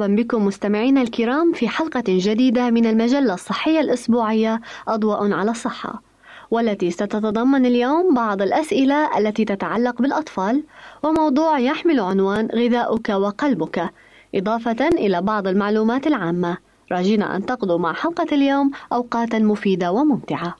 مرحبا بكم مستمعينا الكرام في حلقة جديدة من المجلة الصحية الأسبوعية أضواء على الصحة والتي ستتضمن اليوم بعض الأسئلة التي تتعلق بالأطفال وموضوع يحمل عنوان غذاؤك وقلبك. إضافة إلى بعض المعلومات العامة. راجين أن تقضوا مع حلقة اليوم أوقاتا مفيدة وممتعة.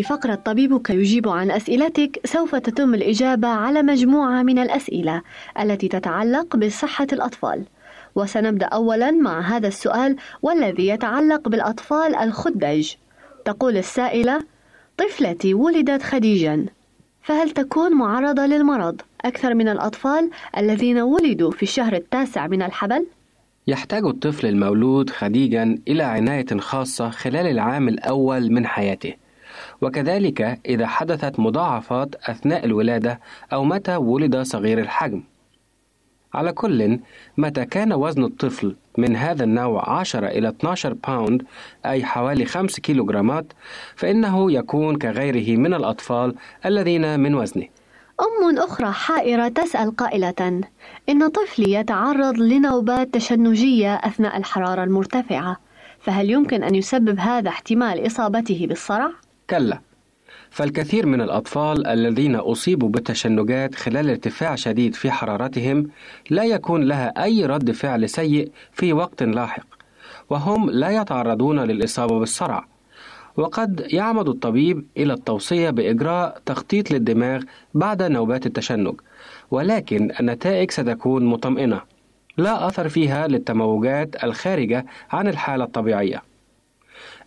وفي فقرة طبيبك يجيب عن أسئلتك سوف تتم الإجابة على مجموعة من الأسئلة التي تتعلق بصحة الأطفال. وسنبدأ أولا مع هذا السؤال والذي يتعلق بالأطفال الخدج. تقول السائلة طفلتي ولدت خديجا فهل تكون معرضة للمرض أكثر من الأطفال الذين ولدوا في الشهر التاسع من الحبل؟ يحتاج الطفل المولود خديجا إلى عناية خاصة خلال العام الأول من حياته. وكذلك إذا حدثت مضاعفات أثناء الولادة أو متى ولد صغير الحجم. على كل متى كان وزن الطفل من هذا النوع 10 إلى 12 باوند أي حوالي 5 كيلوغرامات فإنه يكون كغيره من الأطفال الذين من وزنه أم أخرى حائرة تسأل قائلة: إن طفلي يتعرض لنوبات تشنجية أثناء الحرارة المرتفعة، فهل يمكن أن يسبب هذا احتمال إصابته بالصرع؟ كلا. فالكثير من الأطفال الذين أصيبوا بالتشنجات خلال ارتفاع شديد في حرارتهم لا يكون لها أي رد فعل سيء في وقت لاحق وهم لا يتعرضون للإصابة بالصرع وقد يعمد الطبيب إلى التوصية بإجراء تخطيط للدماغ بعد نوبات التشنج ولكن النتائج ستكون مطمئنة. لا أثر فيها للتموجات الخارجة عن الحالة الطبيعية.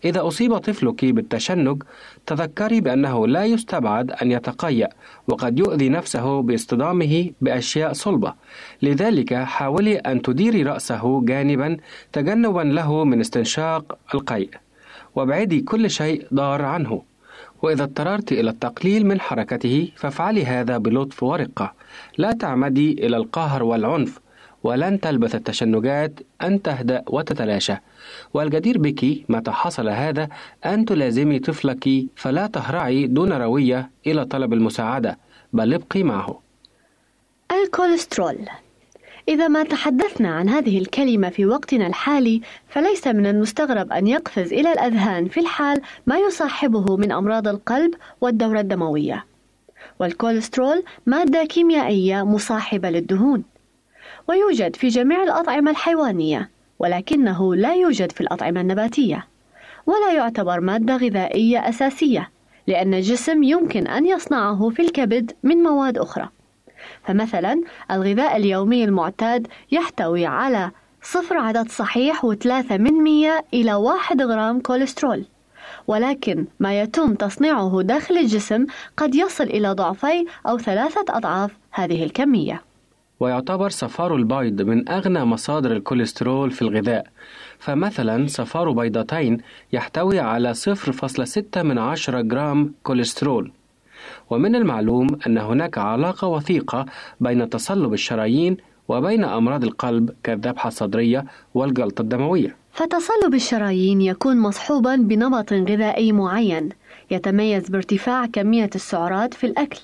إذا أصيب طفلك بالتشنج تذكري بأنه لا يستبعد أن يتقيأ وقد يؤذي نفسه باصطدامه بأشياء صلبة. لذلك حاولي أن تديري رأسه جانبا تجنبا له من استنشاق القيء. وابعدي كل شيء ضار عنه. وإذا اضطررت إلى التقليل من حركته فافعلي هذا بلطف ورقة. لا تعمدي إلى القهر والعنف. ولن تلبث التشنجات أن تهدأ وتتلاشى. والجدير بك متى حصل هذا أن تلازمي طفلك فلا تهرعي دون روية إلى طلب المساعدة بل ابقي معه. الكوليسترول. إذا ما تحدثنا عن هذه الكلمة في وقتنا الحالي فليس من المستغرب أن يقفز إلى الأذهان في الحال ما يصاحبه من أمراض القلب والدورة الدموية. والكوليسترول مادة كيميائية مصاحبة للدهون. ويوجد في جميع الأطعمة الحيوانية ولكنه لا يوجد في الأطعمة النباتية ولا يعتبر مادة غذائية أساسية لأن الجسم يمكن أن يصنعه في الكبد من مواد أخرى. فمثلا الغذاء اليومي المعتاد يحتوي على صفر عدد صحيح وثلاثة من مية إلى واحد غرام كوليسترول ولكن ما يتم تصنيعه داخل الجسم قد يصل إلى ضعفي أو ثلاثة أضعاف هذه الكمية. ويعتبر صفار البيض من أغنى مصادر الكوليسترول في الغذاء. فمثلا صفار بيضتين يحتوي على 0.6 من عشرة جرام كوليسترول. ومن المعلوم أن هناك علاقة وثيقة بين تصلب الشرايين وبين أمراض القلب كالذبحة الصدرية والجلطة الدموية. فتصلب الشرايين يكون مصحوبا بنمط غذائي معين يتميز بارتفاع كمية السعرات في الأكل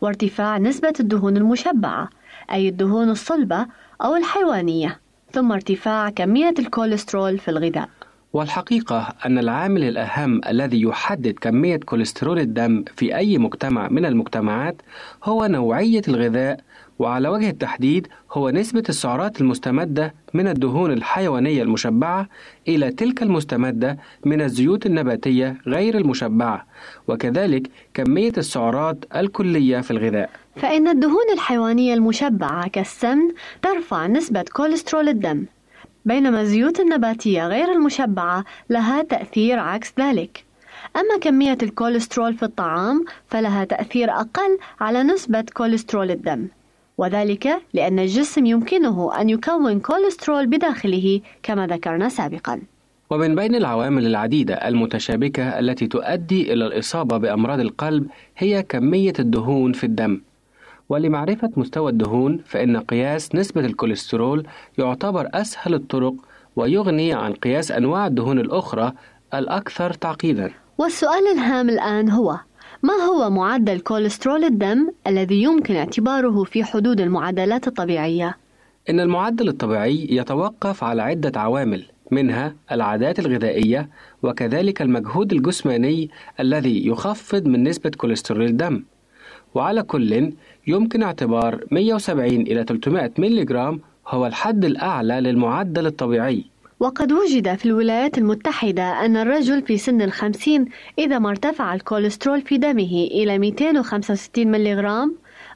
وارتفاع نسبة الدهون المشبعة. أي الدهون الصلبة أو الحيوانية ثم ارتفاع كمية الكوليسترول في الغذاء. والحقيقة أن العامل الأهم الذي يحدد كمية كوليسترول الدم في أي مجتمع من المجتمعات هو نوعية الغذاء وعلى وجه التحديد هو نسبة السعرات المستمدة من الدهون الحيوانية المشبعة إلى تلك المستمدة من الزيوت النباتية غير المشبعة وكذلك كمية السعرات الكلية في الغذاء. فإن الدهون الحيوانية المشبعة كالسمن ترفع نسبة كوليسترول الدم بينما الزيوت النباتية غير المشبعة لها تأثير عكس ذلك. أما كمية الكوليسترول في الطعام فلها تأثير أقل على نسبة كوليسترول الدم. وذلك لأن الجسم يمكنه أن يكون كوليسترول بداخله كما ذكرنا سابقا. ومن بين العوامل العديدة المتشابكة التي تؤدي إلى الإصابة بأمراض القلب هي كمية الدهون في الدم. ولمعرفة مستوى الدهون فإن قياس نسبة الكوليسترول يعتبر أسهل الطرق ويغني عن قياس أنواع الدهون الأخرى الأكثر تعقيدا. والسؤال الهام الآن هو ما هو معدل كوليسترول الدم الذي يمكن اعتباره في حدود المعدلات الطبيعية؟ إن المعدل الطبيعي يتوقف على عدة عوامل منها العادات الغذائية وكذلك المجهود الجسماني الذي يخفض من نسبة كوليسترول الدم وعلى كل يمكن اعتبار 170 إلى 300 ملغ هو الحد الأعلى للمعدل الطبيعي وقد وجد في الولايات المتحدة أن الرجل في سن الخمسين إذا ما ارتفع الكوليسترول في دمه إلى 265 ملغ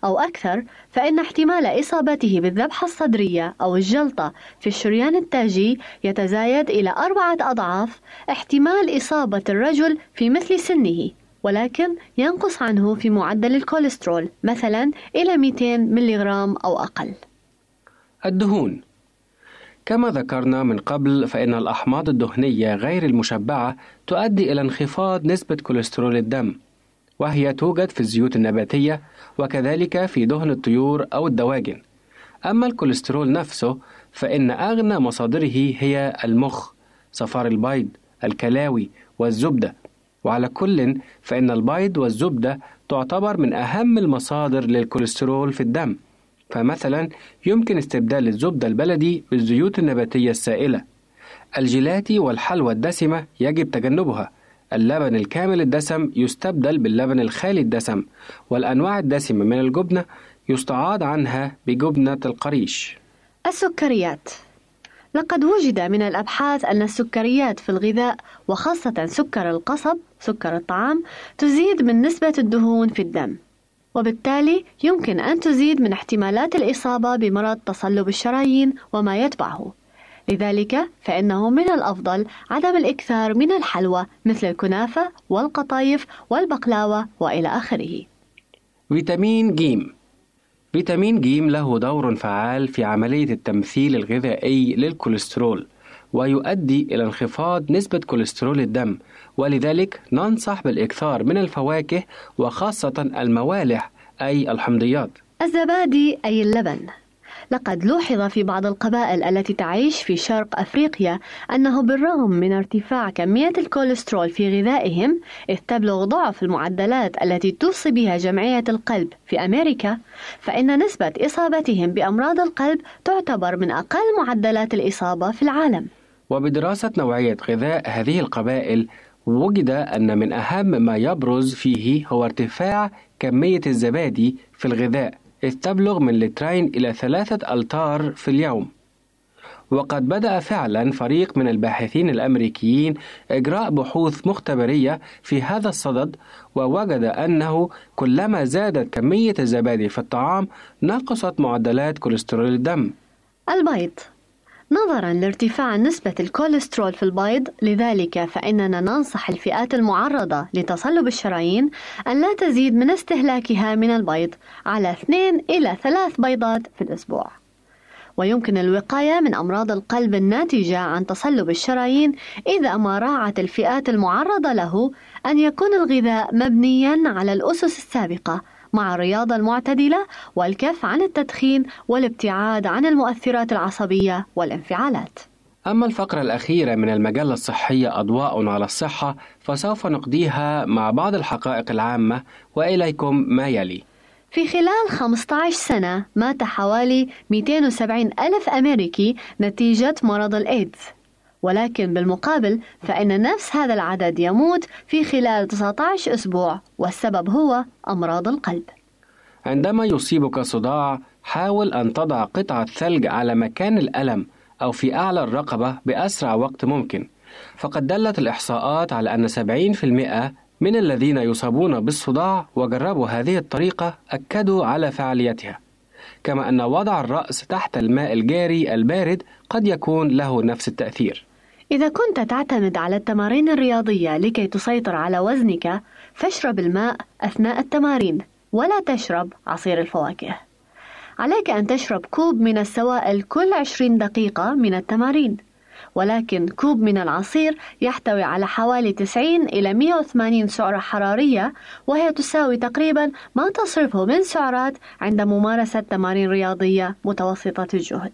أو أكثر فإن احتمال إصابته بالذبحة الصدرية أو الجلطة في الشريان التاجي يتزايد إلى أربعة أضعاف احتمال إصابة الرجل في مثل سنه ولكن ينقص عنه في معدل الكوليسترول مثلا إلى 200 ملغ أو أقل. الدهون كما ذكرنا من قبل فإن الأحماض الدهنية غير المشبعة تؤدي إلى انخفاض نسبة كوليسترول الدم وهي توجد في الزيوت النباتية وكذلك في دهن الطيور أو الدواجن. أما الكوليسترول نفسه فإن أغنى مصادره هي المخ صفار البيض الكلاوي والزبدة. وعلى كل فإن البيض والزبدة تعتبر من أهم المصادر للكوليسترول في الدم. فمثلا يمكن استبدال الزبدة البلدي بالزيوت النباتية السائلة. الجيلاتي والحلوى الدسمة يجب تجنبها. اللبن الكامل الدسم يستبدل باللبن الخالي الدسم والأنواع الدسمة من الجبنة يستعاض عنها بجبنة القريش. السكريات. لقد وجد من الأبحاث أن السكريات في الغذاء وخاصة سكر القصب سكر الطعام تزيد من نسبة الدهون في الدم. وبالتالي يمكن أن تزيد من احتمالات الإصابة بمرض تصلب الشرايين وما يتبعه. لذلك فإنه من الأفضل عدم الإكثار من الحلوى مثل الكنافة والقطايف والبقلاوة وإلى آخره. فيتامين جيم فيتامين ج له دور فعال في عملية التمثيل الغذائي للكوليسترول. ويؤدي إلى انخفاض نسبة كوليسترول الدم. ولذلك ننصح بالإكثار من الفواكه وخاصة الموالح أي الحمضيات. الزبادي أي اللبن. لقد لوحظ في بعض القبائل التي تعيش في شرق أفريقيا أنه بالرغم من ارتفاع كمية الكوليسترول في غذائهم إذ تبلغ ضعف المعدلات التي توصي بها جمعية القلب في أمريكا فإن نسبة إصابتهم بأمراض القلب تعتبر من أقل معدلات الإصابة في العالم. وبدراسة نوعية غذاء هذه القبائل وجد أن من أهم ما يبرز فيه هو ارتفاع كمية الزبادي في الغذاء إذ تبلغ من لترين إلى ثلاثة لترات في اليوم. وقد بدأ فعلا فريق من الباحثين الأمريكيين إجراء بحوث مختبرية في هذا الصدد ووجد أنه كلما زادت كمية الزبادي في الطعام نقصت معدلات كوليسترول الدم. البيض. نظرا لارتفاع نسبة الكوليسترول في البيض لذلك فإننا ننصح الفئات المعرضة لتصلب الشرايين أن لا تزيد من استهلاكها من البيض على اثنين إلى ثلاث بيضات في الأسبوع. ويمكن الوقاية من أمراض القلب الناتجة عن تصلب الشرايين إذا ما راعت الفئات المعرضة له أن يكون الغذاء مبنيا على الأسس السابقة مع الرياضة المعتدلة والكف عن التدخين والابتعاد عن المؤثرات العصبية والانفعالات. أما الفقرة الأخيرة من المجلة الصحية أضواء على الصحة فسوف نقضيها مع بعض الحقائق العامة وإليكم ما يلي. في خلال 15 سنة مات حوالي 270 ألف أمريكي نتيجة مرض الإيدز ولكن بالمقابل فإن نفس هذا العدد يموت في خلال 19 أسبوع والسبب هو أمراض القلب. عندما يصيبك صداع حاول أن تضع قطعة ثلج على مكان الألم أو في أعلى الرقبة بأسرع وقت ممكن. فقد دلت الإحصاءات على أن 70% من الذين يصابون بالصداع وجربوا هذه الطريقة أكدوا على فعاليتها. كما أن وضع الرأس تحت الماء الجاري البارد قد يكون له نفس التأثير. إذا كنت تعتمد على التمارين الرياضية لكي تسيطر على وزنك فاشرب الماء أثناء التمارين ولا تشرب عصير الفواكه. عليك أن تشرب كوب من السوائل كل 20 دقيقة من التمارين ولكن كوب من العصير يحتوي على حوالي 90 إلى 180 سعرة حرارية وهي تساوي تقريبا ما تصرفه من سعرات عند ممارسة تمارين رياضية متوسطة الجهد.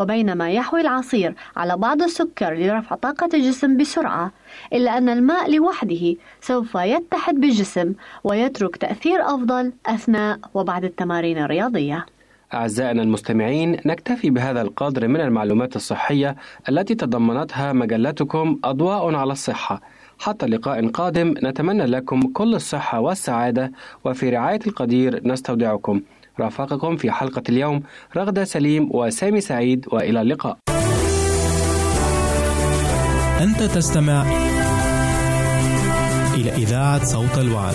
وبينما يحوي العصير على بعض السكر لرفع طاقة الجسم بسرعة إلا أن الماء لوحده سوف يتحد بالجسم ويترك تأثير أفضل أثناء وبعد التمارين الرياضية. أعزائنا المستمعين نكتفي بهذا القدر من المعلومات الصحية التي تضمنتها مجلتكم أضواء على الصحة. حتى لقاء قادم نتمنى لكم كل الصحة والسعادة وفي رعاية القدير نستودعكم. رافقكم في حلقة اليوم رغدة سليم وسامي سعيد وإلى اللقاء أنت تستمع إلى إذاعة صوت الوعد.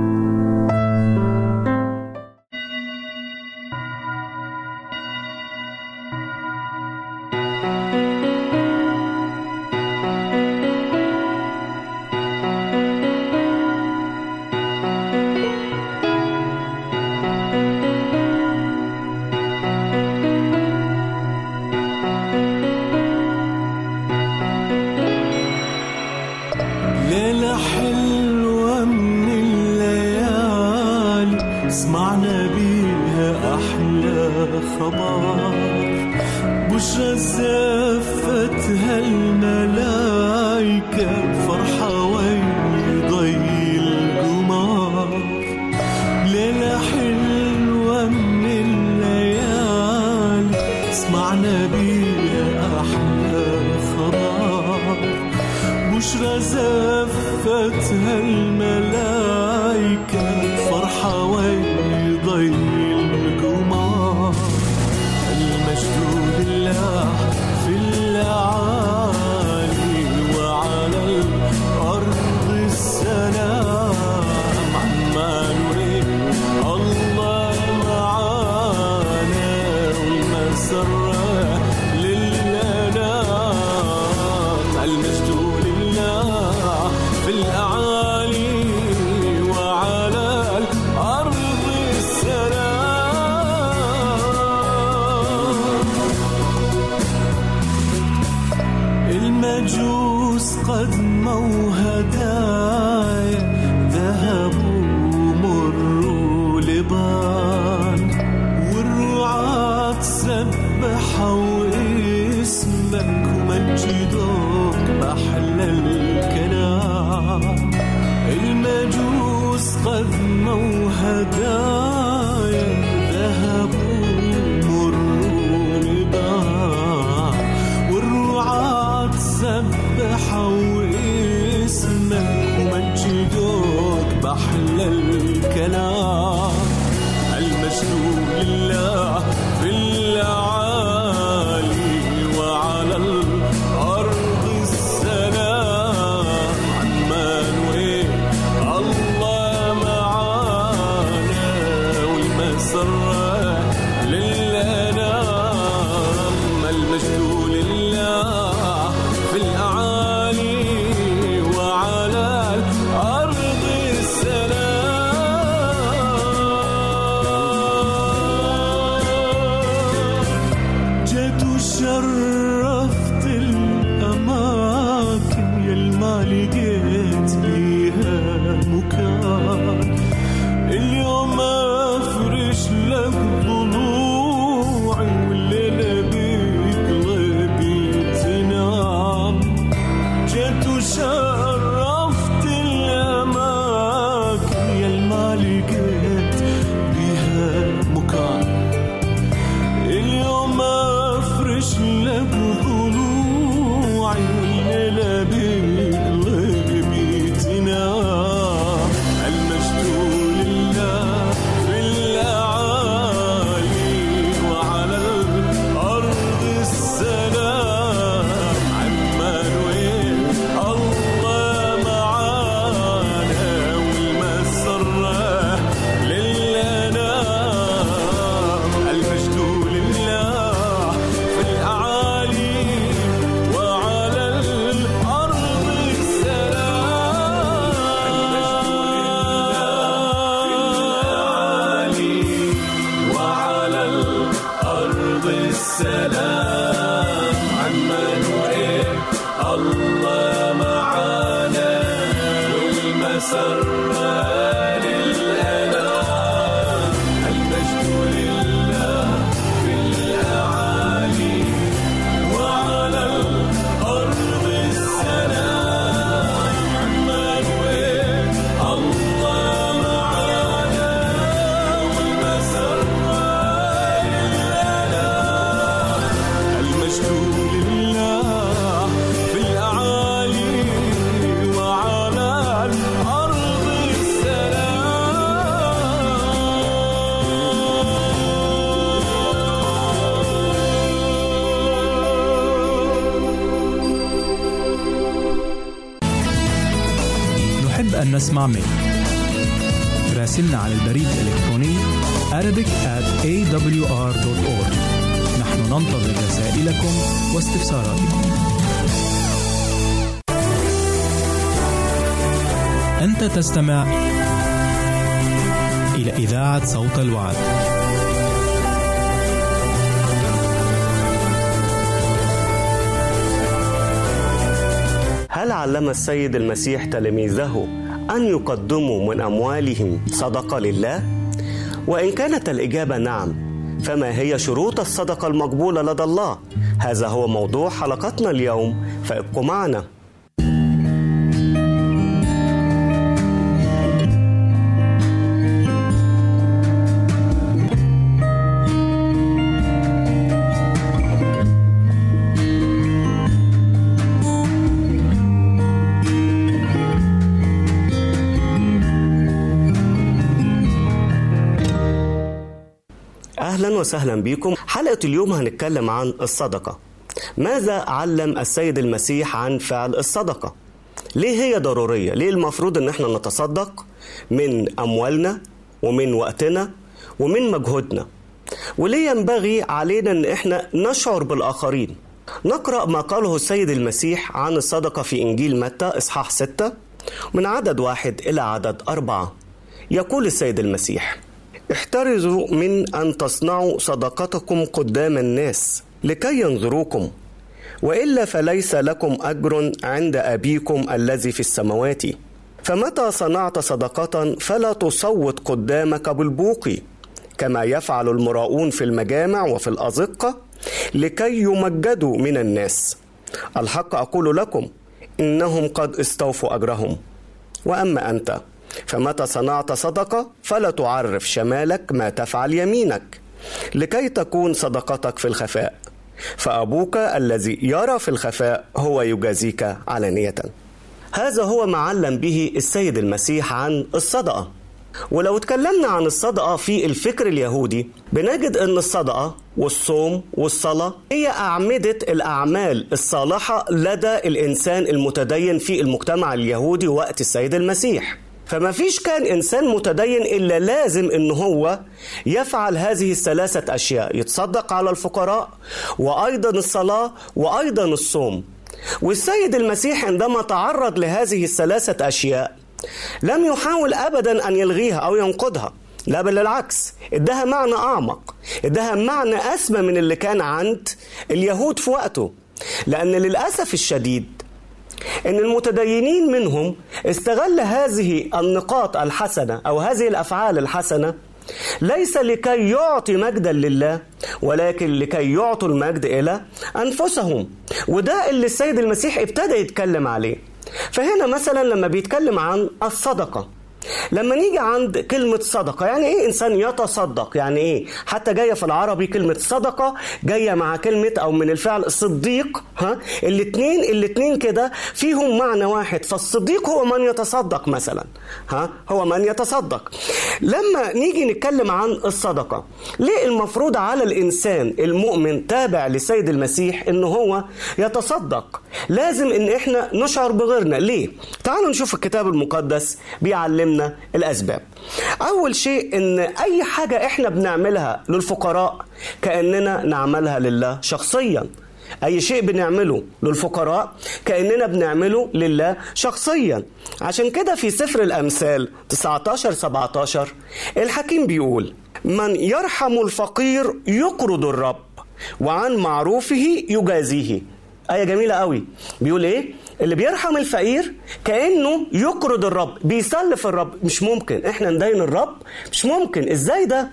تستمع إلى إذاعة صوت الوعد. هل علم السيد المسيح تلاميذه أن يقدموا من أموالهم صدقة لله؟ وإن كانت الإجابة نعم فما هي شروط الصدقة المقبولة لدى الله؟ هذا هو موضوع حلقتنا اليوم فابقوا معنا. وسهلا بكم. حلقة اليوم هنتكلم عن الصدقة. ماذا علم السيد المسيح عن فعل الصدقة؟ ليه هي ضرورية؟ ليه المفروض إن إحنا نتصدق من أموالنا ومن وقتنا ومن مجهودنا؟ وليه ينبغي علينا إن إحنا نشعر بالآخرين؟ نقرأ ما قاله السيد المسيح عن الصدقة في إنجيل متى إصحاح ستة من عدد واحد إلى عدد أربعة. يقول السيد المسيح احترزوا من أن تصنعوا صدقتكم قدام الناس لكي ينظروكم. وإلا فليس لكم أجر عند أبيكم الذي في السماوات. فمتى صنعت صدقة فلا تصوت قدامك بالبوق. كما يفعل المراؤون في المجامع وفي الأزقة لكي يمجدوا من الناس. الحق أقول لكم إنهم قد استوفوا أجرهم. وأما أنت فمتى صنعت صدقة فلا تعرف شمالك ما تفعل يمينك لكي تكون صدقتك في الخفاء. فأبوك الذي يرى في الخفاء هو يجازيك علانية. هذا هو ما علم به السيد المسيح عن الصدقة. ولو اتكلمنا عن الصدقة في الفكر اليهودي بنجد أن الصدقة والصوم والصلاة هي أعمدة الأعمال الصالحة لدى الإنسان المتدين في المجتمع اليهودي وقت السيد المسيح. فما فيش كان إنسان متدين إلا لازم إن هو يفعل هذه الثلاثة أشياء يتصدق على الفقراء وأيضا الصلاة وأيضا الصوم. والسيد المسيح عندما تعرض لهذه الثلاثة أشياء لم يحاول أبدا أن يلغيها أو ينقضها لا بل العكس ادها معنى أعمق ادها معنى أسمى من اللي كان عند اليهود في وقته. لأن للأسف الشديد إن المتدينين منهم استغل هذه النقاط الحسنة أو هذه الأفعال الحسنة ليس لكي يعطي مجدا لله ولكن لكي يعطوا المجد إلى أنفسهم. وده اللي السيد المسيح ابتدى يتكلم عليه. فهنا مثلا لما بيتكلم عن الصدقة. لما نيجي عند كلمة صدقة يعني إيه إنسان يتصدق؟ يعني إيه؟ حتى جاية في العربي كلمة صدقة جاية مع كلمة أو من الفعل صديق ها؟ الاتنين الاتنين كده فيهم معنى واحد فالصديق هو من يتصدق مثلا ها؟ هو من يتصدق. لما نيجي نتكلم عن الصدقة ليه المفروض على الإنسان المؤمن تابع لسيد المسيح ان هو يتصدق؟ لازم إن إحنا نشعر بغيرنا. ليه؟ تعالوا نشوف الكتاب المقدس بيعلمنا علمنا الأسباب. أول شيء إن أي حاجة إحنا بنعملها للفقراء كأننا نعملها لله شخصيا. أي شيء بنعمله للفقراء كأننا بنعمله لله شخصيا. عشان كده في سفر الأمثال 19 17 الحكيم بيقول من يرحم الفقير يقرض الرب وعن معروفه يجازيه. آية جميلة قوي. بيقول إيه؟ اللي بيرحم الفقير كأنه يقرض الرب بيسلف الرب. مش ممكن. إحنا ندين الرب. مش ممكن. إزاي ده؟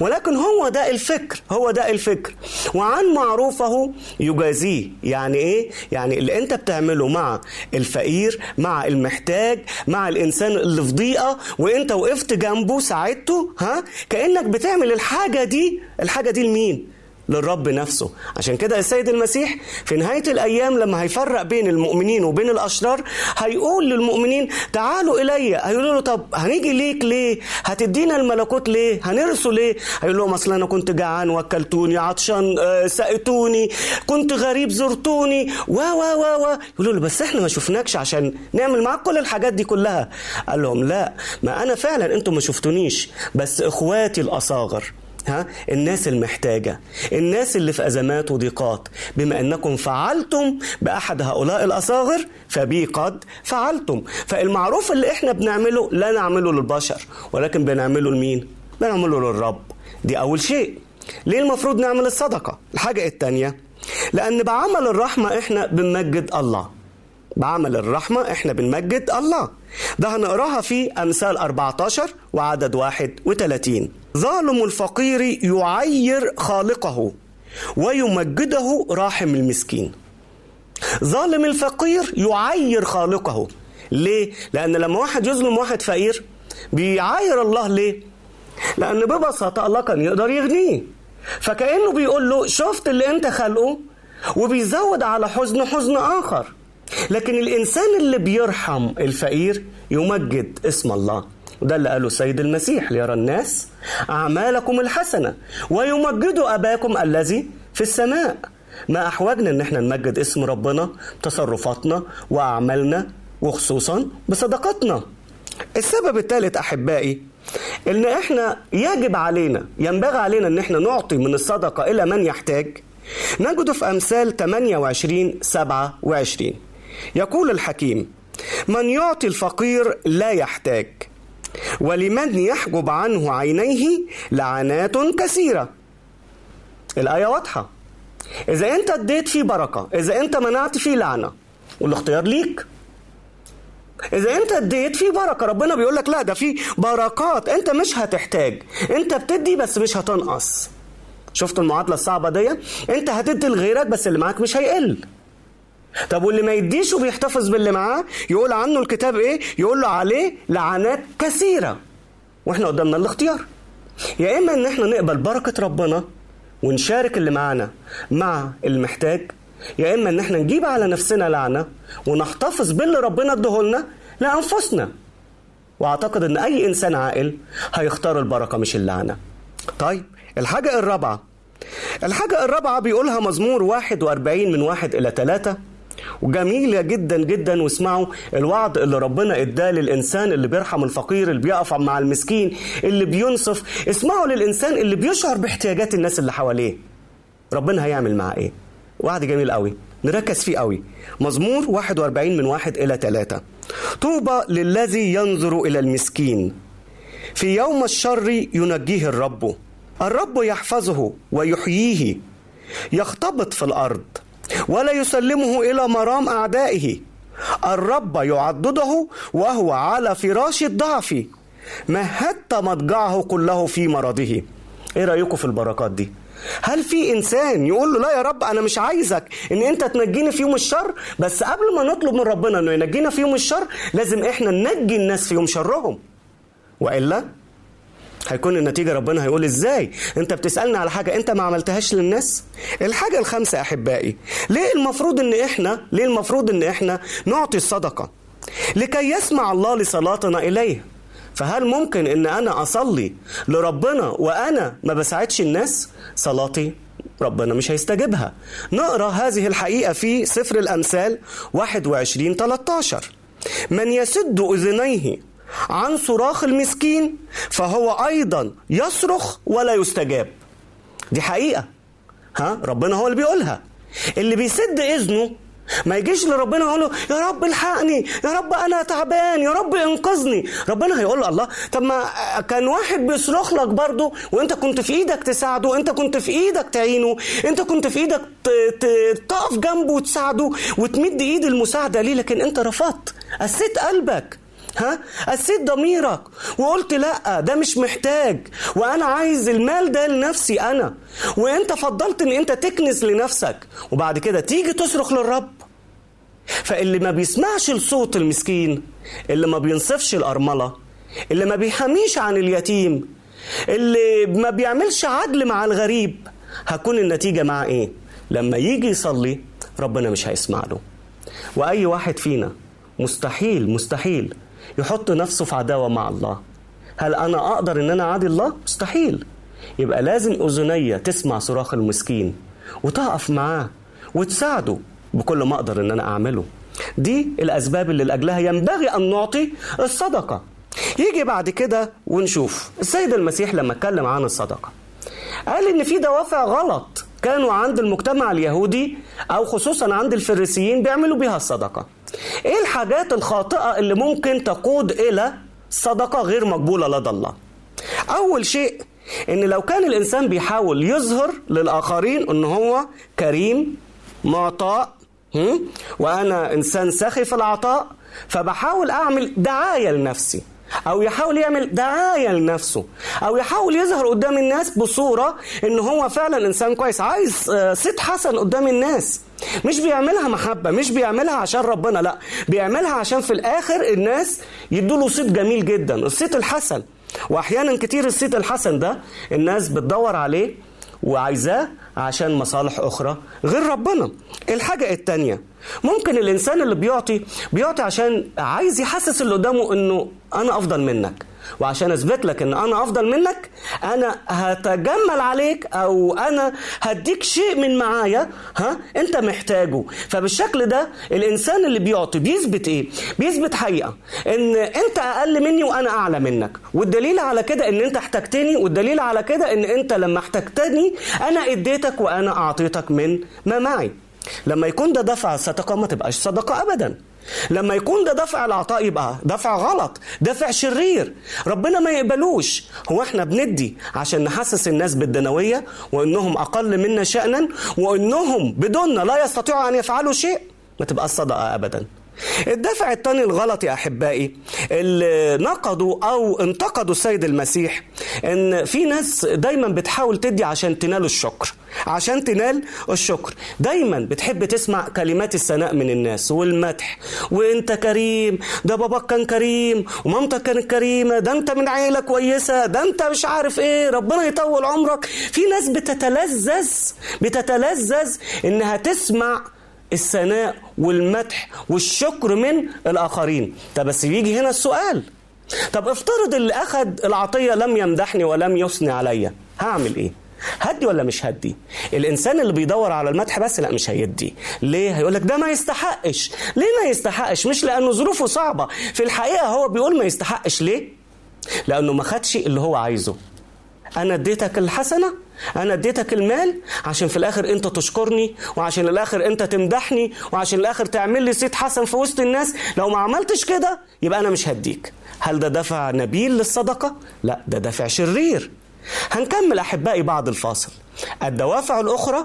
ولكن هو ده الفكر. هو ده الفكر. وعن معروفه يجازيه. يعني إيه؟ يعني اللي أنت بتعمله مع الفقير مع المحتاج مع الإنسان اللي في ضيقة وأنت وقفت جنبه ساعدته ها؟ كأنك بتعمل الحاجة دي. الحاجة دي لمين؟ للرب نفسه. عشان كده السيد المسيح في نهاية الأيام لما هيفرق بين المؤمنين وبين الأشرار هيقول للمؤمنين تعالوا إلي. هيقولوا له طب هنيجي ليك ليه؟ هتدينا الملكوت ليه؟ هنرسوا ليه؟ هيقول لهم أصل أنا كنت جعان وكلتوني عطشان آه، سقتوني كنت غريب زرتوني. و و و و. يقولوا له بس إحنا ما شفناكش عشان نعمل معاك كل الحاجات دي كلها. قال لهم لا ما أنا فعلا أنتم ما شفتونيش بس إخواتي الأصاغر. ها؟ الناس المحتاجة. الناس اللي في أزمات وضيقات. بما أنكم فعلتم بأحد هؤلاء الأصاغر فبي قد فعلتم. فالمعروف اللي إحنا بنعمله لا نعمله للبشر ولكن بنعمله لمين؟ بنعمله للرب. دي أول شيء. ليه المفروض نعمل الصدقة؟ الحاجة التانية لأن بعمل الرحمة إحنا بنمجد الله. بعمل الرحمة إحنا بنمجد الله. ده هنقراها في أمثال 14 وعدد 31 ظالم الفقير يعير خالقه ويمجده راحم المسكين. ظالم الفقير يعير خالقه. ليه؟ لأن لما واحد يظلم واحد فقير بيعاير الله ليه؟ لأن ببساطة الله كان يقدر يغنيه. فكأنه بيقول له شفت اللي أنت خلقه؟ وبيزود على حزن حزن آخر. لكن الإنسان اللي بيرحم الفقير يمجد اسم الله. وده اللي قاله السيد المسيح ليرى الناس أعمالكم الحسنة ويمجدوا أباكم الذي في السماء. ما أحوجنا إن إحنا نمجد اسم ربنا تصرفاتنا وأعمالنا وخصوصا بصدقاتنا. السبب الثالث أحبائي إن إحنا يجب علينا ينبغي علينا إن إحنا نعطي من الصدقة إلى من يحتاج. نجد في أمثال 28 27 يقول الحكيم من يعطي الفقير لا يحتاج. ولمن يحجب عنه عينيه لعنات كثيرة. الآية واضحة. إذا أنت اديت فيه بركة إذا أنت منعت فيه لعنة والاختيار ليك. إذا أنت اديت فيه بركة ربنا بيقول لك لا ده في بركات أنت مش هتحتاج. أنت بتدي بس مش هتنقص. شفت المعادلة الصعبة دي أنت هتدي لغيرك بس اللي معاك مش هيقل. طب واللي ما يديش وبيحتفظ باللي معاه يقول عنه الكتاب إيه؟ يقول له عليه لعنات كثيرة. وإحنا قدامنا الاختيار. يا إما إن إحنا نقبل بركة ربنا ونشارك اللي معانا مع المحتاج يا إما إن إحنا نجيب على نفسنا لعنة ونحتفظ باللي ربنا ادهولنا لأنفسنا. وأعتقد إن أي إنسان عاقل هيختار البركة مش اللعنة. طيب الحاجة الرابعة. الحاجة الرابعة بيقولها مزمور 41 من واحد إلى ثلاثة وجميلة جدا جدا واسمعوا الوعد اللي ربنا إداه للإنسان اللي بيرحم الفقير اللي بيقف مع المسكين اللي بينصف. اسمعوا للإنسان اللي بيشعر باحتياجات الناس اللي حواليه. ربنا هيعمل معاه إيه؟ وعد جميل قوي. نركز فيه قوي. مزمور 41 من واحد إلى ثلاثة طوبى للذي ينظر إلى المسكين. في يوم الشر ينجيه الرب. الرب يحفظه ويحييه. يختبط في الأرض. ولا يسلمه إلى مرام أعدائه. الرب يعضده وهو على فراش الضعف. مهدت مضجعه كله في مرضه. إيه رأيكم في البركات دي؟ هل في إنسان يقول له لا يا رب أنا مش عايزك إن أنت تنجيني في يوم الشر؟ بس قبل ما نطلب من ربنا إنه ينجينا في يوم الشر لازم إحنا ننجي الناس في يوم شرهم. وإلا هيكون النتيجة ربنا هيقول إزاي؟ أنت بتسألني على حاجة أنت ما عملتهاش للناس؟ الحاجة الخامسة أحبائي ليه المفروض إن إحنا ليه المفروض إن إحنا نعطي الصدقة؟ لكي يسمع الله لصلاتنا إليه. فهل ممكن إن أنا أصلي لربنا وأنا ما بساعدش الناس؟ صلاتي ربنا مش هيستجيبها. نقرأ هذه الحقيقة في سفر الأمثال 21 13 من يسد أذنيه عن صراخ المسكين فهو أيضا يصرخ ولا يستجاب. دي حقيقة. ها؟ ربنا هو اللي بيقولها. اللي بيسد إذنه ما يجيش لربنا يقول له يا رب الحقني يا رب أنا تعبان يا رب إنقذني. ربنا هيقول له الله طب ما كان واحد بيصرخ لك برضه وأنت كنت في إيدك تساعده انت كنت في إيدك تعينه أنت كنت في إيدك تقف جنبه وتساعده وتمد إيد المساعدة ليه؟ لكن أنت رفضت. قسيت قلبك. ها؟ قسيت ضميرك وقلت لأ ده مش محتاج. وأنا عايز المال ده لنفسي أنا. وأنت فضلت إن أنت تكنس لنفسك. وبعد كده تيجي تصرخ للرب. فاللي ما بيسمعش لصوت المسكين اللي ما بينصفش الأرملة اللي ما بيحميش عن اليتيم اللي ما بيعملش عدل مع الغريب هكون النتيجة مع إيه؟ لما يجي يصلي ربنا مش هيسمع له. وأي واحد فينا مستحيل مستحيل يحط نفسه في عداوة مع الله. هل أنا أقدر إن أنا أعادي الله؟ مستحيل. يبقى لازم أذنية تسمع صراخ المسكين وتقف معاه وتساعده بكل ما أقدر إن أنا أعمله. دي الأسباب اللي لأجلها ينبغي أن نعطي الصدقة. يجي بعد كده ونشوف. السيد المسيح لما اتكلم عن الصدقة قال إن في دوافع غلط كانوا عند المجتمع اليهودي أو خصوصا عند الفريسيين بيعملوا بيها الصدقة. إيه الحاجات الخاطئة اللي ممكن تقود إلى صدقة غير مقبولة لدى الله أول شيء إن لو كان الإنسان بيحاول يظهر للآخرين إن هو كريم معطاء؟ وأنا إنسان سخي في العطاء فبحاول أعمل دعاية لنفسي أو يحاول يعمل دعاية لنفسه أو يحاول يظهر قدام الناس بصورة إن هو فعلا إنسان كويس عايز آه، صيت حسن قدام الناس مش بيعملها محبة مش بيعملها عشان ربنا لا بيعملها عشان في الآخر الناس يدوا له صيت جميل جدا الصيت الحسن. واحيانا كتير الصيت الحسن ده الناس بتدور عليه وعايزاه عشان مصالح أخرى غير ربنا. الحاجة التانية ممكن الإنسان اللي بيعطي بيعطي عشان عايز يحسس اللي قدامه إنه أنا أفضل منك. وعشان أثبت لك إن أنا أفضل منك أنا هتجمل عليك أو أنا هديك شيء من معايا ها؟ أنت محتاجه. فبالشكل ده الإنسان اللي بيعطي بيثبت إيه؟ بيثبت حقيقة. إن أنت أقل مني وأنا أعلى منك. والدليل على كده إن أنت احتجتني والدليل على كده إن أنت لما احتجتني أنا اديتك وأنا أعطيتك من ما معي. لما يكون ده دفع صدقة ما تبقاش صدقة ابدا. لما يكون ده دفع العطاء يبقى دفع غلط دفع شرير. ربنا ما يقبلوش. هو إحنا بندي عشان نحسس الناس بالدنوية وإنهم أقل منا شأنا وإنهم بدوننا لا يستطيعوا أن يفعلوا شيء. ما تبقى الصدقة ابدا. الدافع الثاني الغلط يا أحبائي اللي نقدوا أو انتقدوا السيد المسيح إن في ناس دايما بتحاول تدي عشان تنال الشكر عشان تنال الشكر. دايما بتحب تسمع كلمات الثناء من الناس والمدح وإنت كريم ده باباك كان كريم ومامتك كانت كريمة ده أنت من عيلة كويسة ده أنت مش عارف إيه ربنا يطول عمرك. في ناس بتتلذذ بتتلذذ إنها تسمع الثناء والمدح والشكر من الآخرين. طب بس بيجي هنا السؤال. طب افترض اللي أخد العطية لم يمدحني ولم يثني عليا هعمل إيه؟ هدي ولا مش هدي؟ الإنسان اللي بيدور على المدح بس لا مش هيدي. ليه؟ هيقول لك ده ما يستحقش. ليه ما يستحقش؟ مش لأنه ظروفه صعبة. في الحقيقة هو بيقول ما يستحقش. ليه؟ لأنه ما خدش اللي هو عايزه. أنا اديتك الحسنة أنا اديتك المال عشان في الآخر أنت تشكرني وعشان الآخر أنت تمدحني وعشان الآخر تعمل لي صيت حسن في وسط الناس. لو ما عملتش كده يبقى أنا مش هديك. هل ده دافع نبيل للصدقة؟ لا ده دافع شرير. هنكمل أحبائي بعد الفاصل. الدوافع الأخرى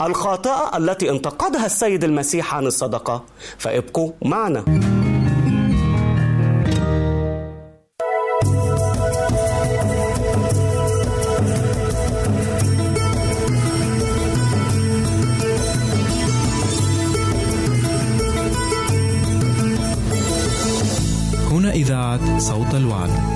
الخاطئة التي انتقدها السيد المسيح عن الصدقة. فابقوا معنا. صوت الوعد.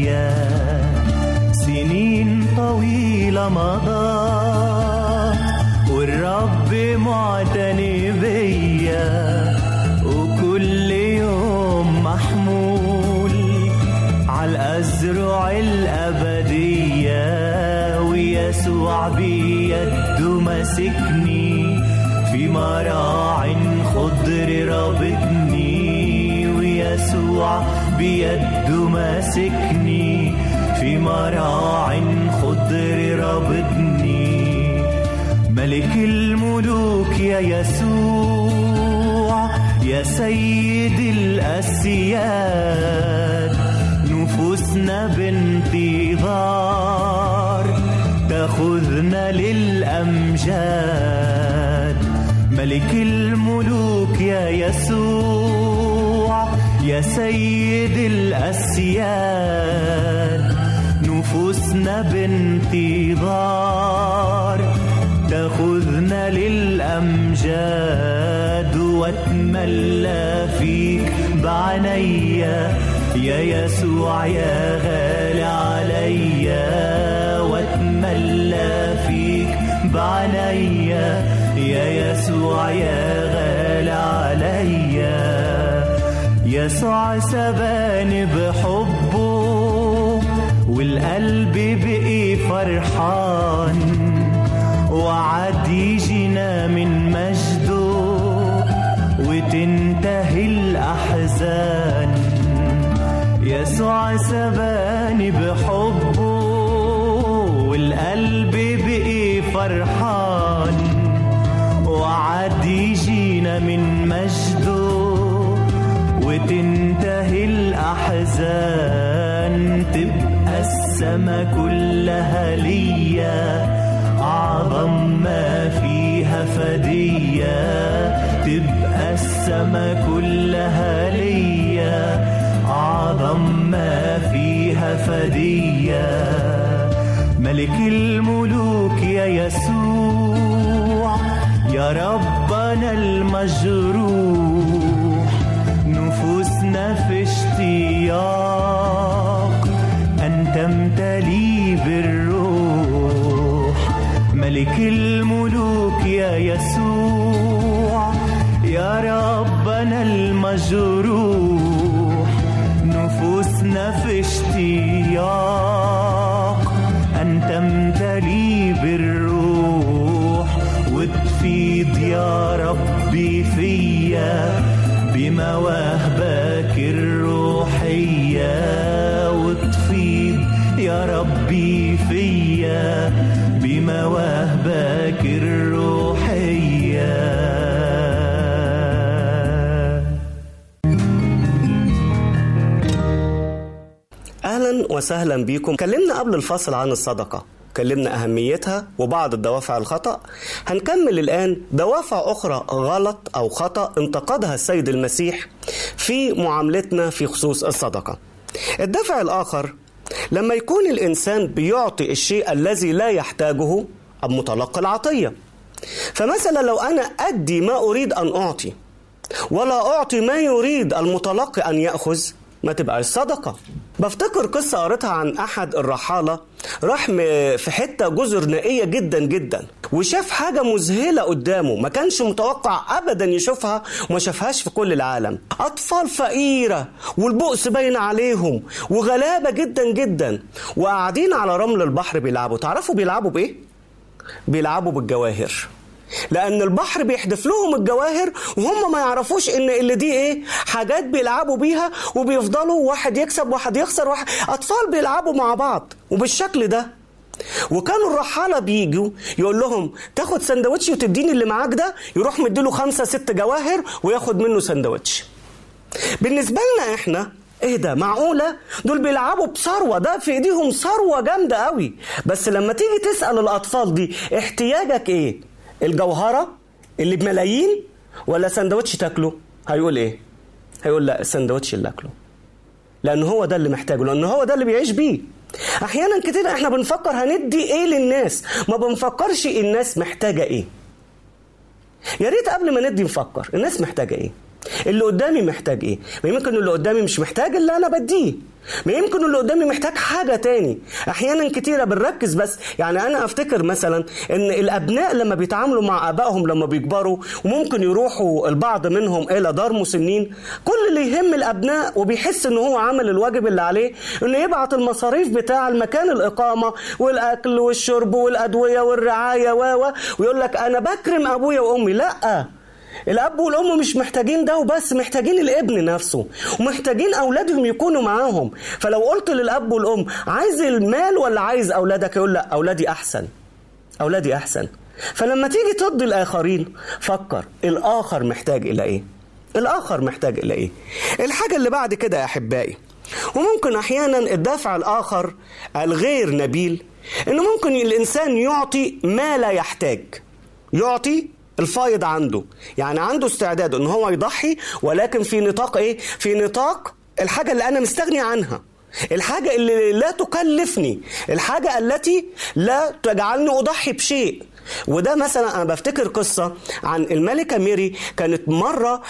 الأبدية سنين طويلة مضت والرب معتني بيا وكل يوم محمول على الأزرع الأبدية. ويسوع بيده ماسكني في مراع خضر رابطني ويسوع بيده ماسكني في مراع خضر رابطني ملك الملوك يا يسوع يا سيد الأسياد. نفوسنا بانتظار تأخذنا للأمجاد. ملك الملوك يا يسوع يا سيد الأسياد نفوسنا بانتظار تأخذنا للأمجاد واتملى فيك بعنيا يا يسوع يا غالي عليا واتملى فيك بعنيا يا يسوع يا غالي يسوع سباني بحبه والقلب بقي فرحان وعد يجينا من مجده وتنتهي الأحزان. يسوع سباني بحبه وتنتهي الأحزان تبقى السما كلها ليا. أعظم ما فيها فدية تبقى السما كلها ليا. أعظم ما فيها فدية. ملك الملوك يا يسوع يا ربنا المجروح. اشتياق أن تمتلي بالروح. ملك الملوك يا يسوع يا ربنا المجروح. نفوسنا في اشتياق أن تمتلي بالروح. وتفيض يا ربي فيا بمواهبك. بمواهبك الروحية. أهلا وسهلا بكم. كلمنا قبل الفصل عن الصدقة. كلمنا أهميتها وبعض الدوافع الخطأ. هنكمل الآن دوافع أخرى غلط أو خطأ انتقدها السيد المسيح في معاملتنا في خصوص الصدقة. الدافع الآخر لما يكون الإنسان بيعطي الشيء الذي لا يحتاجه أم متلقي العطية. فمثلا لو أنا أدي ما أريد أن أعطي ولا أعطي ما يريد المتلقي أن يأخذ ما تبقاش صدقة بفتكر قصة قريتها عن أحد الرحالة راح في حتة جزر نائية جدا جدا وشاف حاجة مذهلة قدامه ما كانش متوقع أبدا يشوفها وما شافهاش في كل العالم. أطفال فقيرة والبؤس باين عليهم وغلابة جدا جدا وقاعدين على رمل البحر بيلعبوا. تعرفوا بيلعبوا بإيه؟ بيلعبوا بالجواهر. لأن البحر بيحدف لهم الجواهر وهم ما يعرفوش إن اللي دي إيه حاجات بيلعبوا بيها وبيفضلوا واحد يكسب واحد يخسر واحد. أطفال بيلعبوا مع بعض وبالشكل ده. وكانوا الرحالة بيجوا يقول لهم تاخد سندوتش وتديني اللي معاك ده. يروح مديله خمسة ست جواهر وياخد منه سندوتش. بالنسبة لنا إحنا إيه ده؟ معقولة؟ دول بيلعبوا بثروة. ده في إيديهم ثروة جامدة قوي بس لما تيجي تسأل الأطفال دي احتياجك إيه؟ الجوهرة اللي بملايين ولا سندوتش تاكله؟ هيقول إيه؟ هيقول لا السندوتش اللي أكله. لأن هو ده اللي محتاجه لأن هو ده اللي بيعيش بيه. أحيانا كتير إحنا بنفكر هندي إيه للناس؟ ما بنفكرش الناس محتاجة إيه. يا ريت قبل ما ندي نفكر الناس محتاجة إيه؟ اللي قدامي محتاج إيه؟ ما يمكن اللي قدامي مش محتاج اللي أنا بديه. ما يمكن اللي قدامي محتاج حاجة تاني. أحيانا كتيرة بنركز بس يعني أنا أفتكر مثلا إن الأبناء لما بيتعاملوا مع آبائهم لما بيكبروا وممكن يروحوا البعض منهم إلى دار مسنين كل اللي يهم الأبناء وبيحس ان هو عمل الواجب اللي عليه إنه يبعت المصاريف بتاع المكان الإقامة والأكل والشرب والأدوية والرعاية و ويقول لك أنا بكرم أبويا وأمي. لأ. الأب والأم مش محتاجين ده وبس محتاجين الابن نفسه ومحتاجين أولادهم يكونوا معاهم. فلو قلت للأب والأم عايز المال ولا عايز أولادك؟ يقول لأ أولادي أحسن أولادي أحسن. فلما تيجي ترضي الآخرين فكر الآخر محتاج إلى إيه؟ الآخر محتاج إلى إيه؟ الحاجة اللي بعد كده يا أحبائي وممكن أحيانا الدافع الآخر الغير نبيل إنه ممكن الإنسان يعطي ما لا يحتاج يعطي الفايض عنده. يعني عنده استعداد إن هو يضحي ولكن في نطاق إيه؟ في نطاق الحاجة اللي أنا مستغني عنها. الحاجة اللي لا تكلفني. الحاجة التي لا تجعلني أضحي بشيء. وده مثلا أنا بفتكر قصة عن الملكة ميري كانت مرة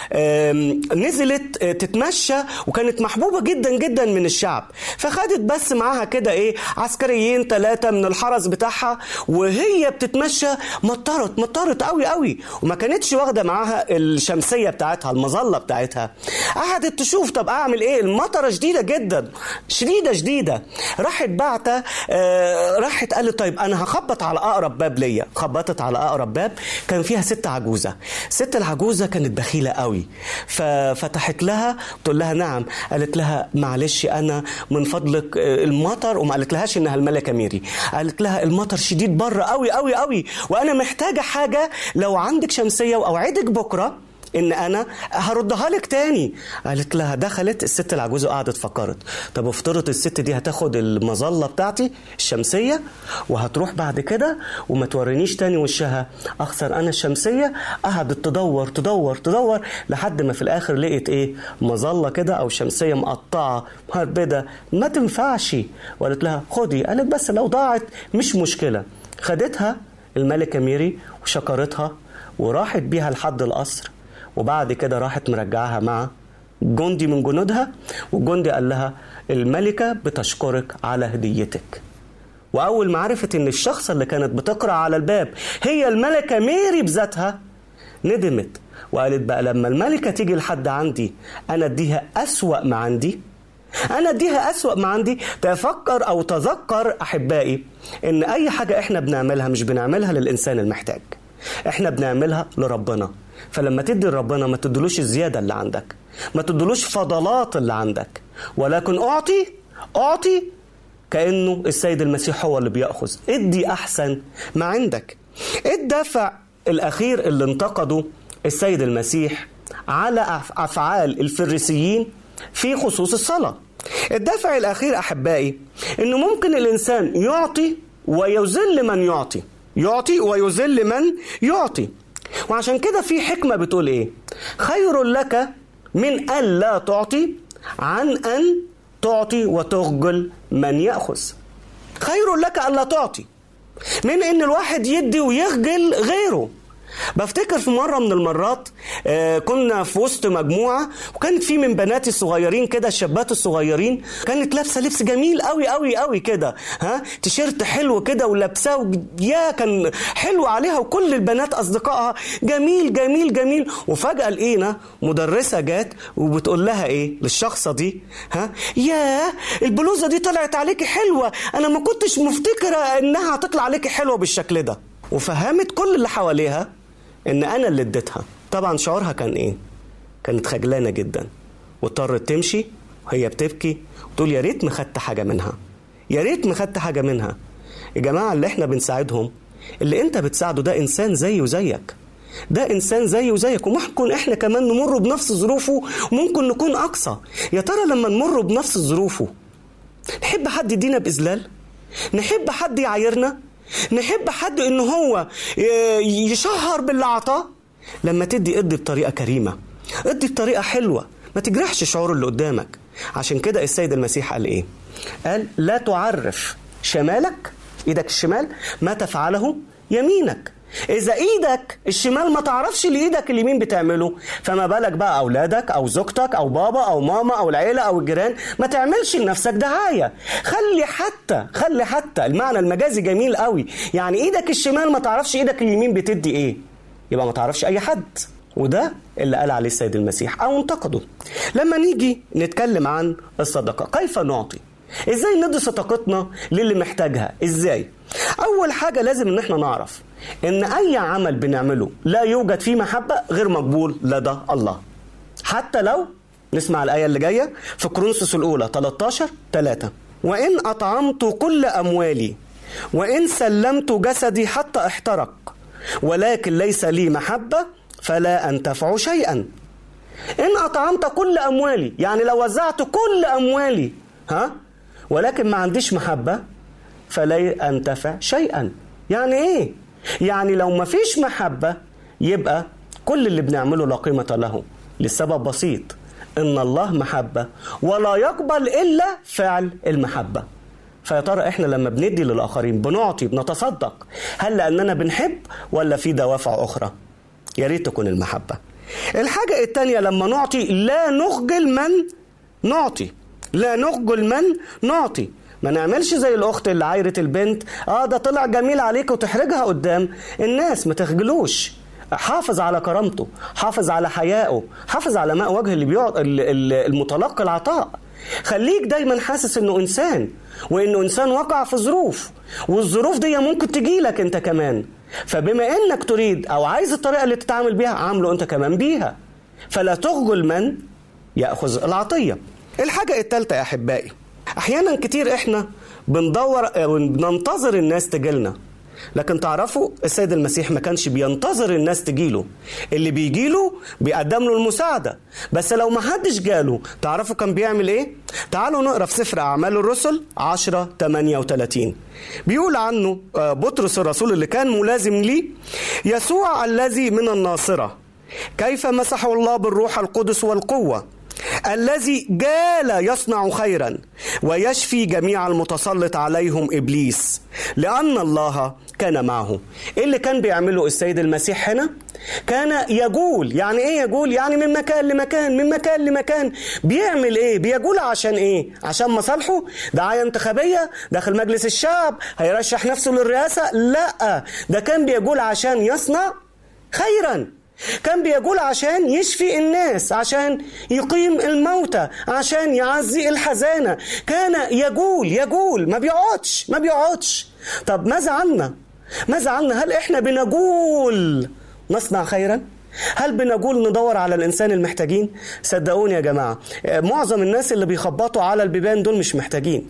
نزلت آه، تتمشى وكانت محبوبة جدا جدا من الشعب. فخدت بس معاها كده إيه عسكريين ثلاثة من الحرس بتاعها وهي بتتمشى مطرت مطرت قوي قوي. وما كانتش واخدة معاها الشمسية بتاعتها المظلة بتاعتها. قعدت تشوف طب أعمل إيه؟ المطرة شديدة جدا شديدة شديدة. راحت بعتة آه راحت قالت طيب أنا هخبط على أقرب باب ليا. خبطت على أقرب باب كان فيها ست عجوزة. ست العجوزة كانت بخيلة قوي. ففتحت لها تقول لها نعم. قالت لها معلش أنا من فضلك آه، المطر وما قالت لهاش إنها الملكه ميري قالت لها المطر شديد بره قوي قوي قوي. وأنا محتاجة حاجة لو عندك شمسية وأوعدك بكرة إن أنا هردها لك تاني. قالت لها دخلت الست العجوزة قعدت فكرت. طب افترض الست دي هتاخد المظلة بتاعتي الشمسية وهتروح بعد كده وما تورينيش تاني وشها. أخسر أنا الشمسية. قعدت تدور تدور تدور لحد ما في الآخر لقيت إيه؟ مظلة كده أو شمسية مقطعة مهربده ما تنفعش. وقالت لها خدي. قالت بس لو ضاعت مش مشكلة. خدتها الملكه ميري وشكرتها وراحت بيها لحد القصر. وبعد كده راحت مرجعها مع جندي من جنودها والجندي قال لها الملكة بتشكرك على هديتك. وأول ما عرفت إن الشخص اللي كانت بتقرأ على الباب هي الملكة ميري بذاتها ندمت وقالت بقى لما الملكة تيجي لحد عندي أنا أديها أسوأ ما عندي أنا أديها أسوأ ما عندي. تفكر أو تذكر أحبائي إن أي حاجة إحنا بنعملها مش بنعملها للإنسان المحتاج إحنا بنعملها لربنا. فلما تدي لربنا ما تدلوش الزيادة اللي عندك ما تدلوش فضلات اللي عندك ولكن أعطي أعطي كأنه السيد المسيح هو اللي بيأخذ. ادي أحسن ما عندك. الدافع الأخير اللي انتقده السيد المسيح على أف- أفعال الفريسيين في خصوص الصلاة. الدافع الأخير أحبائي أنه ممكن الإنسان يعطي ويذل من يعطي. يعطي ويذل من يعطي. وعشان كده في حكمة بتقول إيه؟ خير لك من أن لا تعطي عن أن تعطي وتخجل من يأخذ. خير لك أن لا تعطي. من إن الواحد يدي ويخجل غيره. بفتكر في مرة من المرات آه، كنا في وسط مجموعة وكانت في من بناتي الصغيرين كده الشابات الصغيرين كانت لابسة لبس جميل قوي قوي قوي كده ها تيشيرت حلو كده ولابساه يا كان حلو عليها وكل البنات أصدقائها جميل جميل جميل. وفجأة لقينا مدرسة جات وبتقول لها إيه؟ للشخصة دي ها يا البلوزة دي طلعت عليكي حلوة أنا ما كنتش مفتكرة إنها هتطلع عليكي حلوة بالشكل ده. وفهمت كل اللي حواليها إن أنا اللي اديتها. طبعا شعورها كان إيه؟ كانت خجلانة جدا. واضطرت تمشي وهي بتبكي وتقول يا ريت ما خدت حاجة منها. يا ريت ما خدت حاجة منها. يا جماعة اللي إحنا بنساعدهم اللي إنت بتساعده ده إنسان زيه زيك ده إنسان زيه زيك وممكن إحنا كمان نمر بنفس ظروفه وممكن نكون أقصى. يا ترى لما نمر بنفس ظروفه نحب حد يدينا بإذلال؟ نحب حد يعايرنا؟ نحب حد إن هو يشهر باللي عطاه لما تدي ادي بطريقة كريمة ادي بطريقة حلوة ما تجرحش شعور اللي قدامك. عشان كده السيد المسيح قال إيه؟ قال لا تعرف شمالك إيدك الشمال ما تفعله يمينك. إذا إيدك الشمال ما تعرفش اللي إيدك اليمين بتعمله فما بالك بقى أولادك أو زوجتك أو بابا أو ماما أو العيلة أو الجيران ما تعملش لنفسك دعاية. خلي حتى خلي حتى المعنى المجازي جميل قوي. يعني إيدك الشمال ما تعرفش إيدك اليمين بتدي إيه؟ يبقى ما تعرفش أي حد. وده اللي قال عليه السيد المسيح أو انتقده. لما نيجي نتكلم عن الصدقة كيف نعطي؟ إزاي ندي صدقتنا للي محتاجها؟ إزاي؟ أول حاجة لازم إن إحنا نعرف إن أي عمل بنعمله لا يوجد فيه محبة غير مقبول لدى الله. حتى لو نسمع الآية اللي جاية في كورنثوس الأولى 13 3 وإن أطعمت كل أموالي وإن سلمت جسدي حتى احترق ولكن ليس لي محبة فلا انتفع شيئا. إن أطعمت كل أموالي يعني لو وزعت كل أموالي ها ولكن ما عنديش محبة فلا أنتفع شيئا. يعني إيه؟ يعني لو ما فيش محبة يبقى كل اللي بنعمله لا قيمة له لسبب بسيط إن الله محبة ولا يقبل إلا فعل المحبة. فيا ترى إحنا لما بندي للآخرين بنعطي بنتصدق هل لأننا بنحب ولا في دوافع أخرى؟ يا ريت تكون المحبة. الحاجة التانية لما نعطي لا نخجل من نعطي. لا نخجل من نعطي. ما نعملش زي الأخت اللي عايرت البنت. آه ده طلع جميل عليك وتحرجها قدام. الناس ما تخجلوش. حافظ على كرامته حافظ على حيائه حافظ على ماء وجه اللي ال- المتلقي العطاء. خليك دايما حاسس إنه إنسان وإنه إنسان وقع في ظروف والظروف دي ممكن تجيلك أنت كمان. فبما إنك تريد أو عايز الطريقة اللي تتعامل بيها عامله أنت كمان بيها. فلا تخجل من يأخذ العطية. الحاجة الثالثه يا أحبائي أحيانا كتير إحنا بندور بننتظر الناس تجيلنا. لكن تعرفوا السيد المسيح ما كانش بينتظر الناس تجيله. اللي بيجيله بيقدم له المساعدة. بس لو ما حدش جاله تعرفوا كان بيعمل إيه؟ تعالوا نقرأ في سفر أعمال الرسل 10 38 بيقول عنه آه، بطرس الرسول اللي كان ملازم ليه يسوع الذي من الناصرة كيف مسحه الله بالروح القدس والقوة؟ الذي جال يصنع خيرا ويشفي جميع المتسلط عليهم إبليس لأن الله كان معه. إيه اللي كان بيعمله السيد المسيح هنا؟ كان يجول يعني إيه يجول يعني من مكان لمكان من مكان لمكان. بيعمل إيه؟ بيجول عشان إيه؟ عشان مصالحه؟ دعاية انتخابية؟ داخل مجلس الشعب؟ هيرشح نفسه للرئاسة؟ لا. ده كان بيجول عشان يصنع خيرا. كان بيقول عشان يشفي الناس عشان يقيم الموتى عشان يعزي الحزانة. كان يقول يقول ما بيقعدش ما بيقعدش. طب ماذا عنا ماذا عنا هل إحنا بنقول نصنع خيرا؟ هل بنقول ندور على الإنسان المحتاجين؟ صدقوني يا جماعة معظم الناس اللي بيخبطوا على البيبان دول مش محتاجين.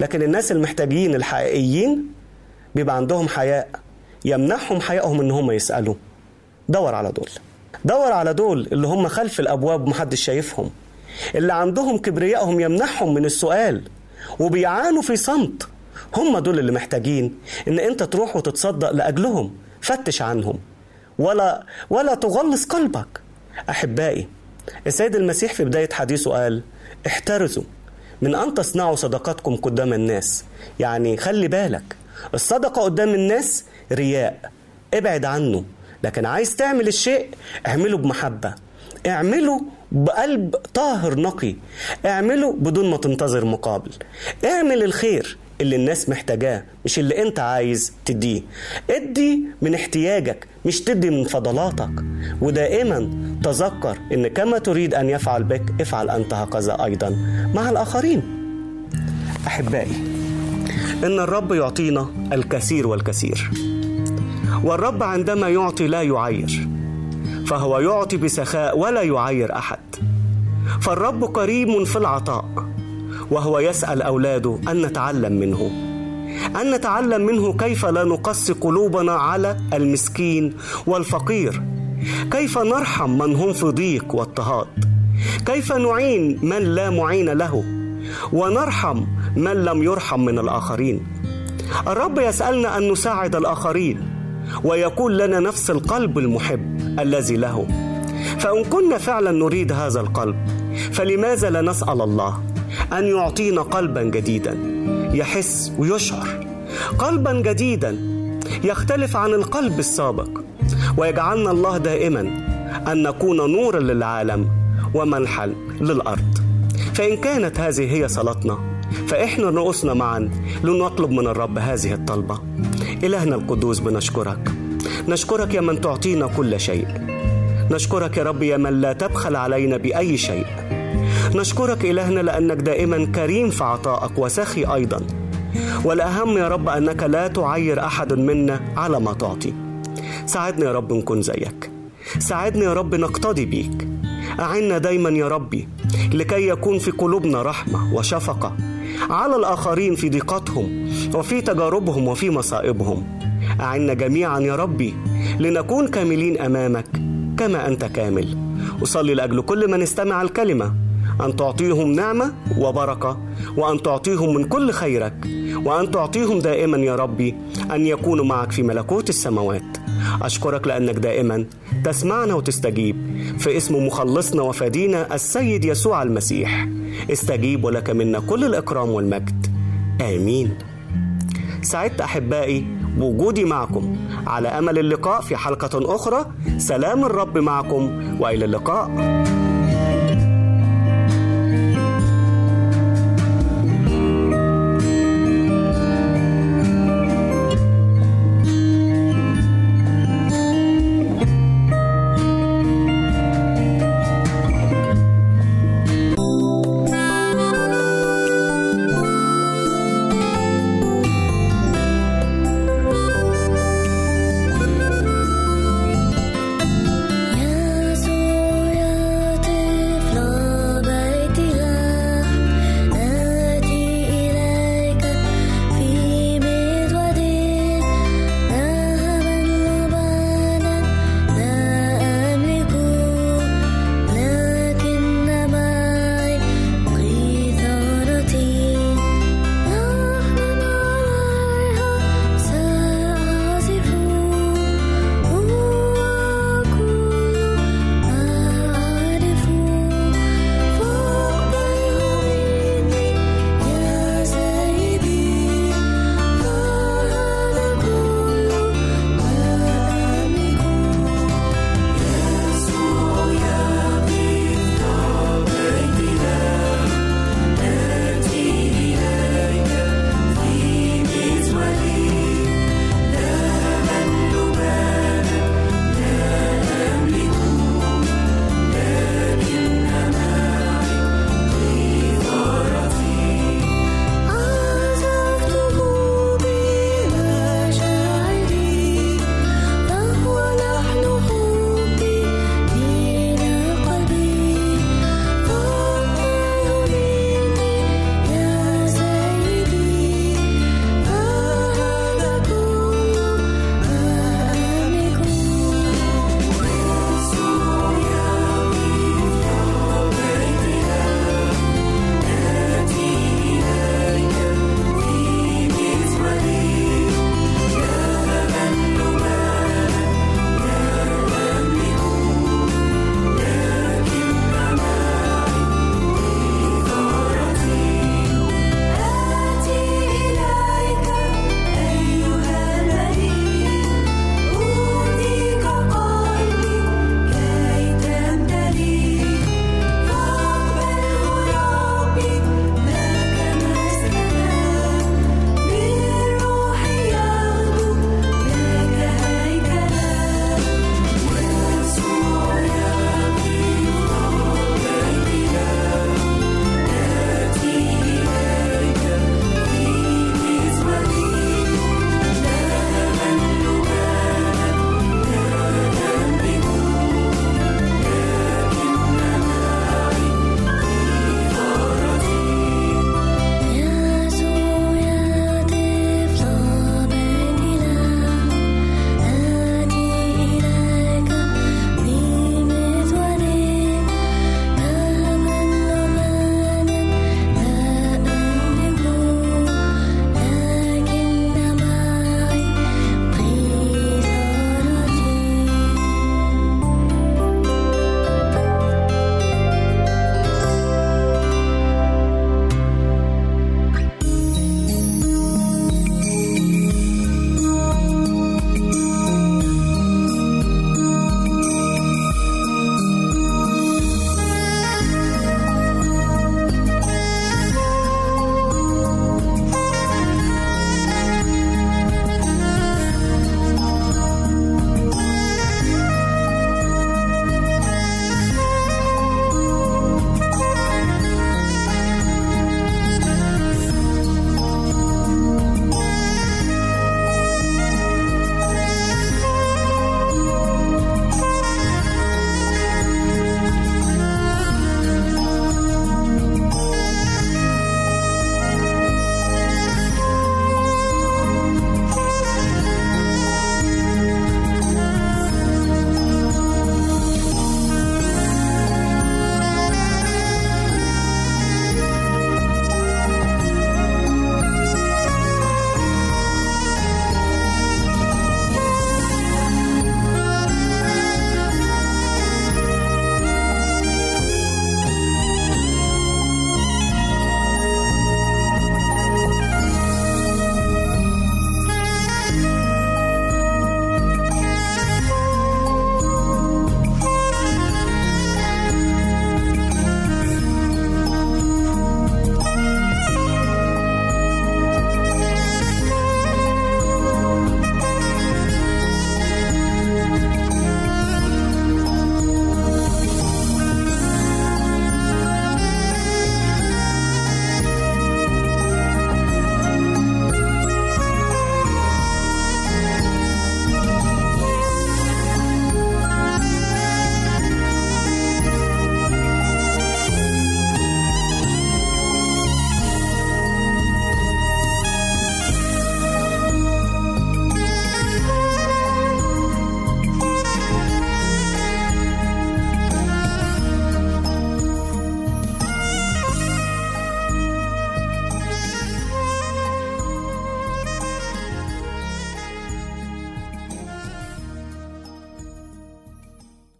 لكن الناس المحتاجين الحقيقيين بيبقى عندهم حياء يمنحهم حيائهم إن هم يسالوا دور على دول. دور على دول اللي هم خلف الأبواب محدش شايفهم. اللي عندهم كبريائهم يمنحهم من السؤال وبيعانوا في صمت. هم دول اللي محتاجين إن أنت تروح وتتصدق لأجلهم. فتش عنهم. ولا ولا تغلظ قلبك. أحبائي السيد المسيح في بداية حديثه قال احترزوا من أن تصنعوا صدقاتكم قدام الناس. يعني خلي بالك الصدقة قدام الناس رياء. ابعد عنه. لكن عايز تعمل الشيء اعمله بمحبة. اعمله بقلب طاهر نقي. اعمله بدون ما تنتظر مقابل. اعمل الخير اللي الناس محتاجاه مش اللي انت عايز تديه. ادي من احتياجك مش تدي من فضلاتك. ودائما تذكر إن كما تريد أن يفعل بك افعل أنت هكذا أيضا. مع الآخرين. أحبائي إن الرب يعطينا الكثير والكثير. والرب عندما يعطي لا يعير فهو يعطي بسخاء ولا يعير أحد. فالرب كريم في العطاء وهو يسأل أولاده أن نتعلم منه. أن نتعلم منه كيف لا نقسي قلوبنا على المسكين والفقير. كيف نرحم من هم في ضيق واضطهاد. كيف نعين من لا معين له ونرحم من لم يرحم من الآخرين. الرب يسألنا أن نساعد الآخرين. ويكون لنا نفس القلب المحب الذي له. فإن كنا فعلا نريد هذا القلب فلماذا لا نسأل الله أن يعطينا قلبا جديدا؟ يحس ويشعر. قلبا جديدا يختلف عن القلب السابق. ويجعلنا الله دائما أن نكون نورا للعالم ومنحا للأرض. فإن كانت هذه هي صلاتنا فإحنا رؤوسنا معا لنطلب من الرب هذه الطلبة. إلهنا القدوس بنشكرك. نشكرك يا من تعطينا كل شيء. نشكرك يا رب يا من لا تبخل علينا بأي شيء. نشكرك إلهنا لأنك دائما كريم في عطائك وسخي أيضا. والأهم يا رب أنك لا تعير أحد منا على ما تعطي. ساعدنا يا رب نكون زيك. ساعدنا يا رب نقتدي بيك. أعنا دايما يا ربي لكي يكون في قلوبنا رحمة وشفقة. على الآخرين في ضيقتهم وفي تجاربهم وفي مصائبهم. أعنا جميعا يا ربي لنكون كاملين أمامك كما أنت كامل. أصلي لأجل كل من استمع الكلمة أن تعطيهم نعمة وبركة وأن تعطيهم من كل خيرك وأن تعطيهم دائما يا ربي أن يكونوا معك في ملكوت السماوات. أشكرك لأنك دائما تسمعنا وتستجيب. في اسم مخلصنا وفدينا السيد يسوع المسيح. استجيب ولك منا كل الإكرام والمجد. آمين. سعدت أحبائي بوجودي معكم. على أمل اللقاء في حلقة أخرى. سلام الرب معكم وإلى اللقاء.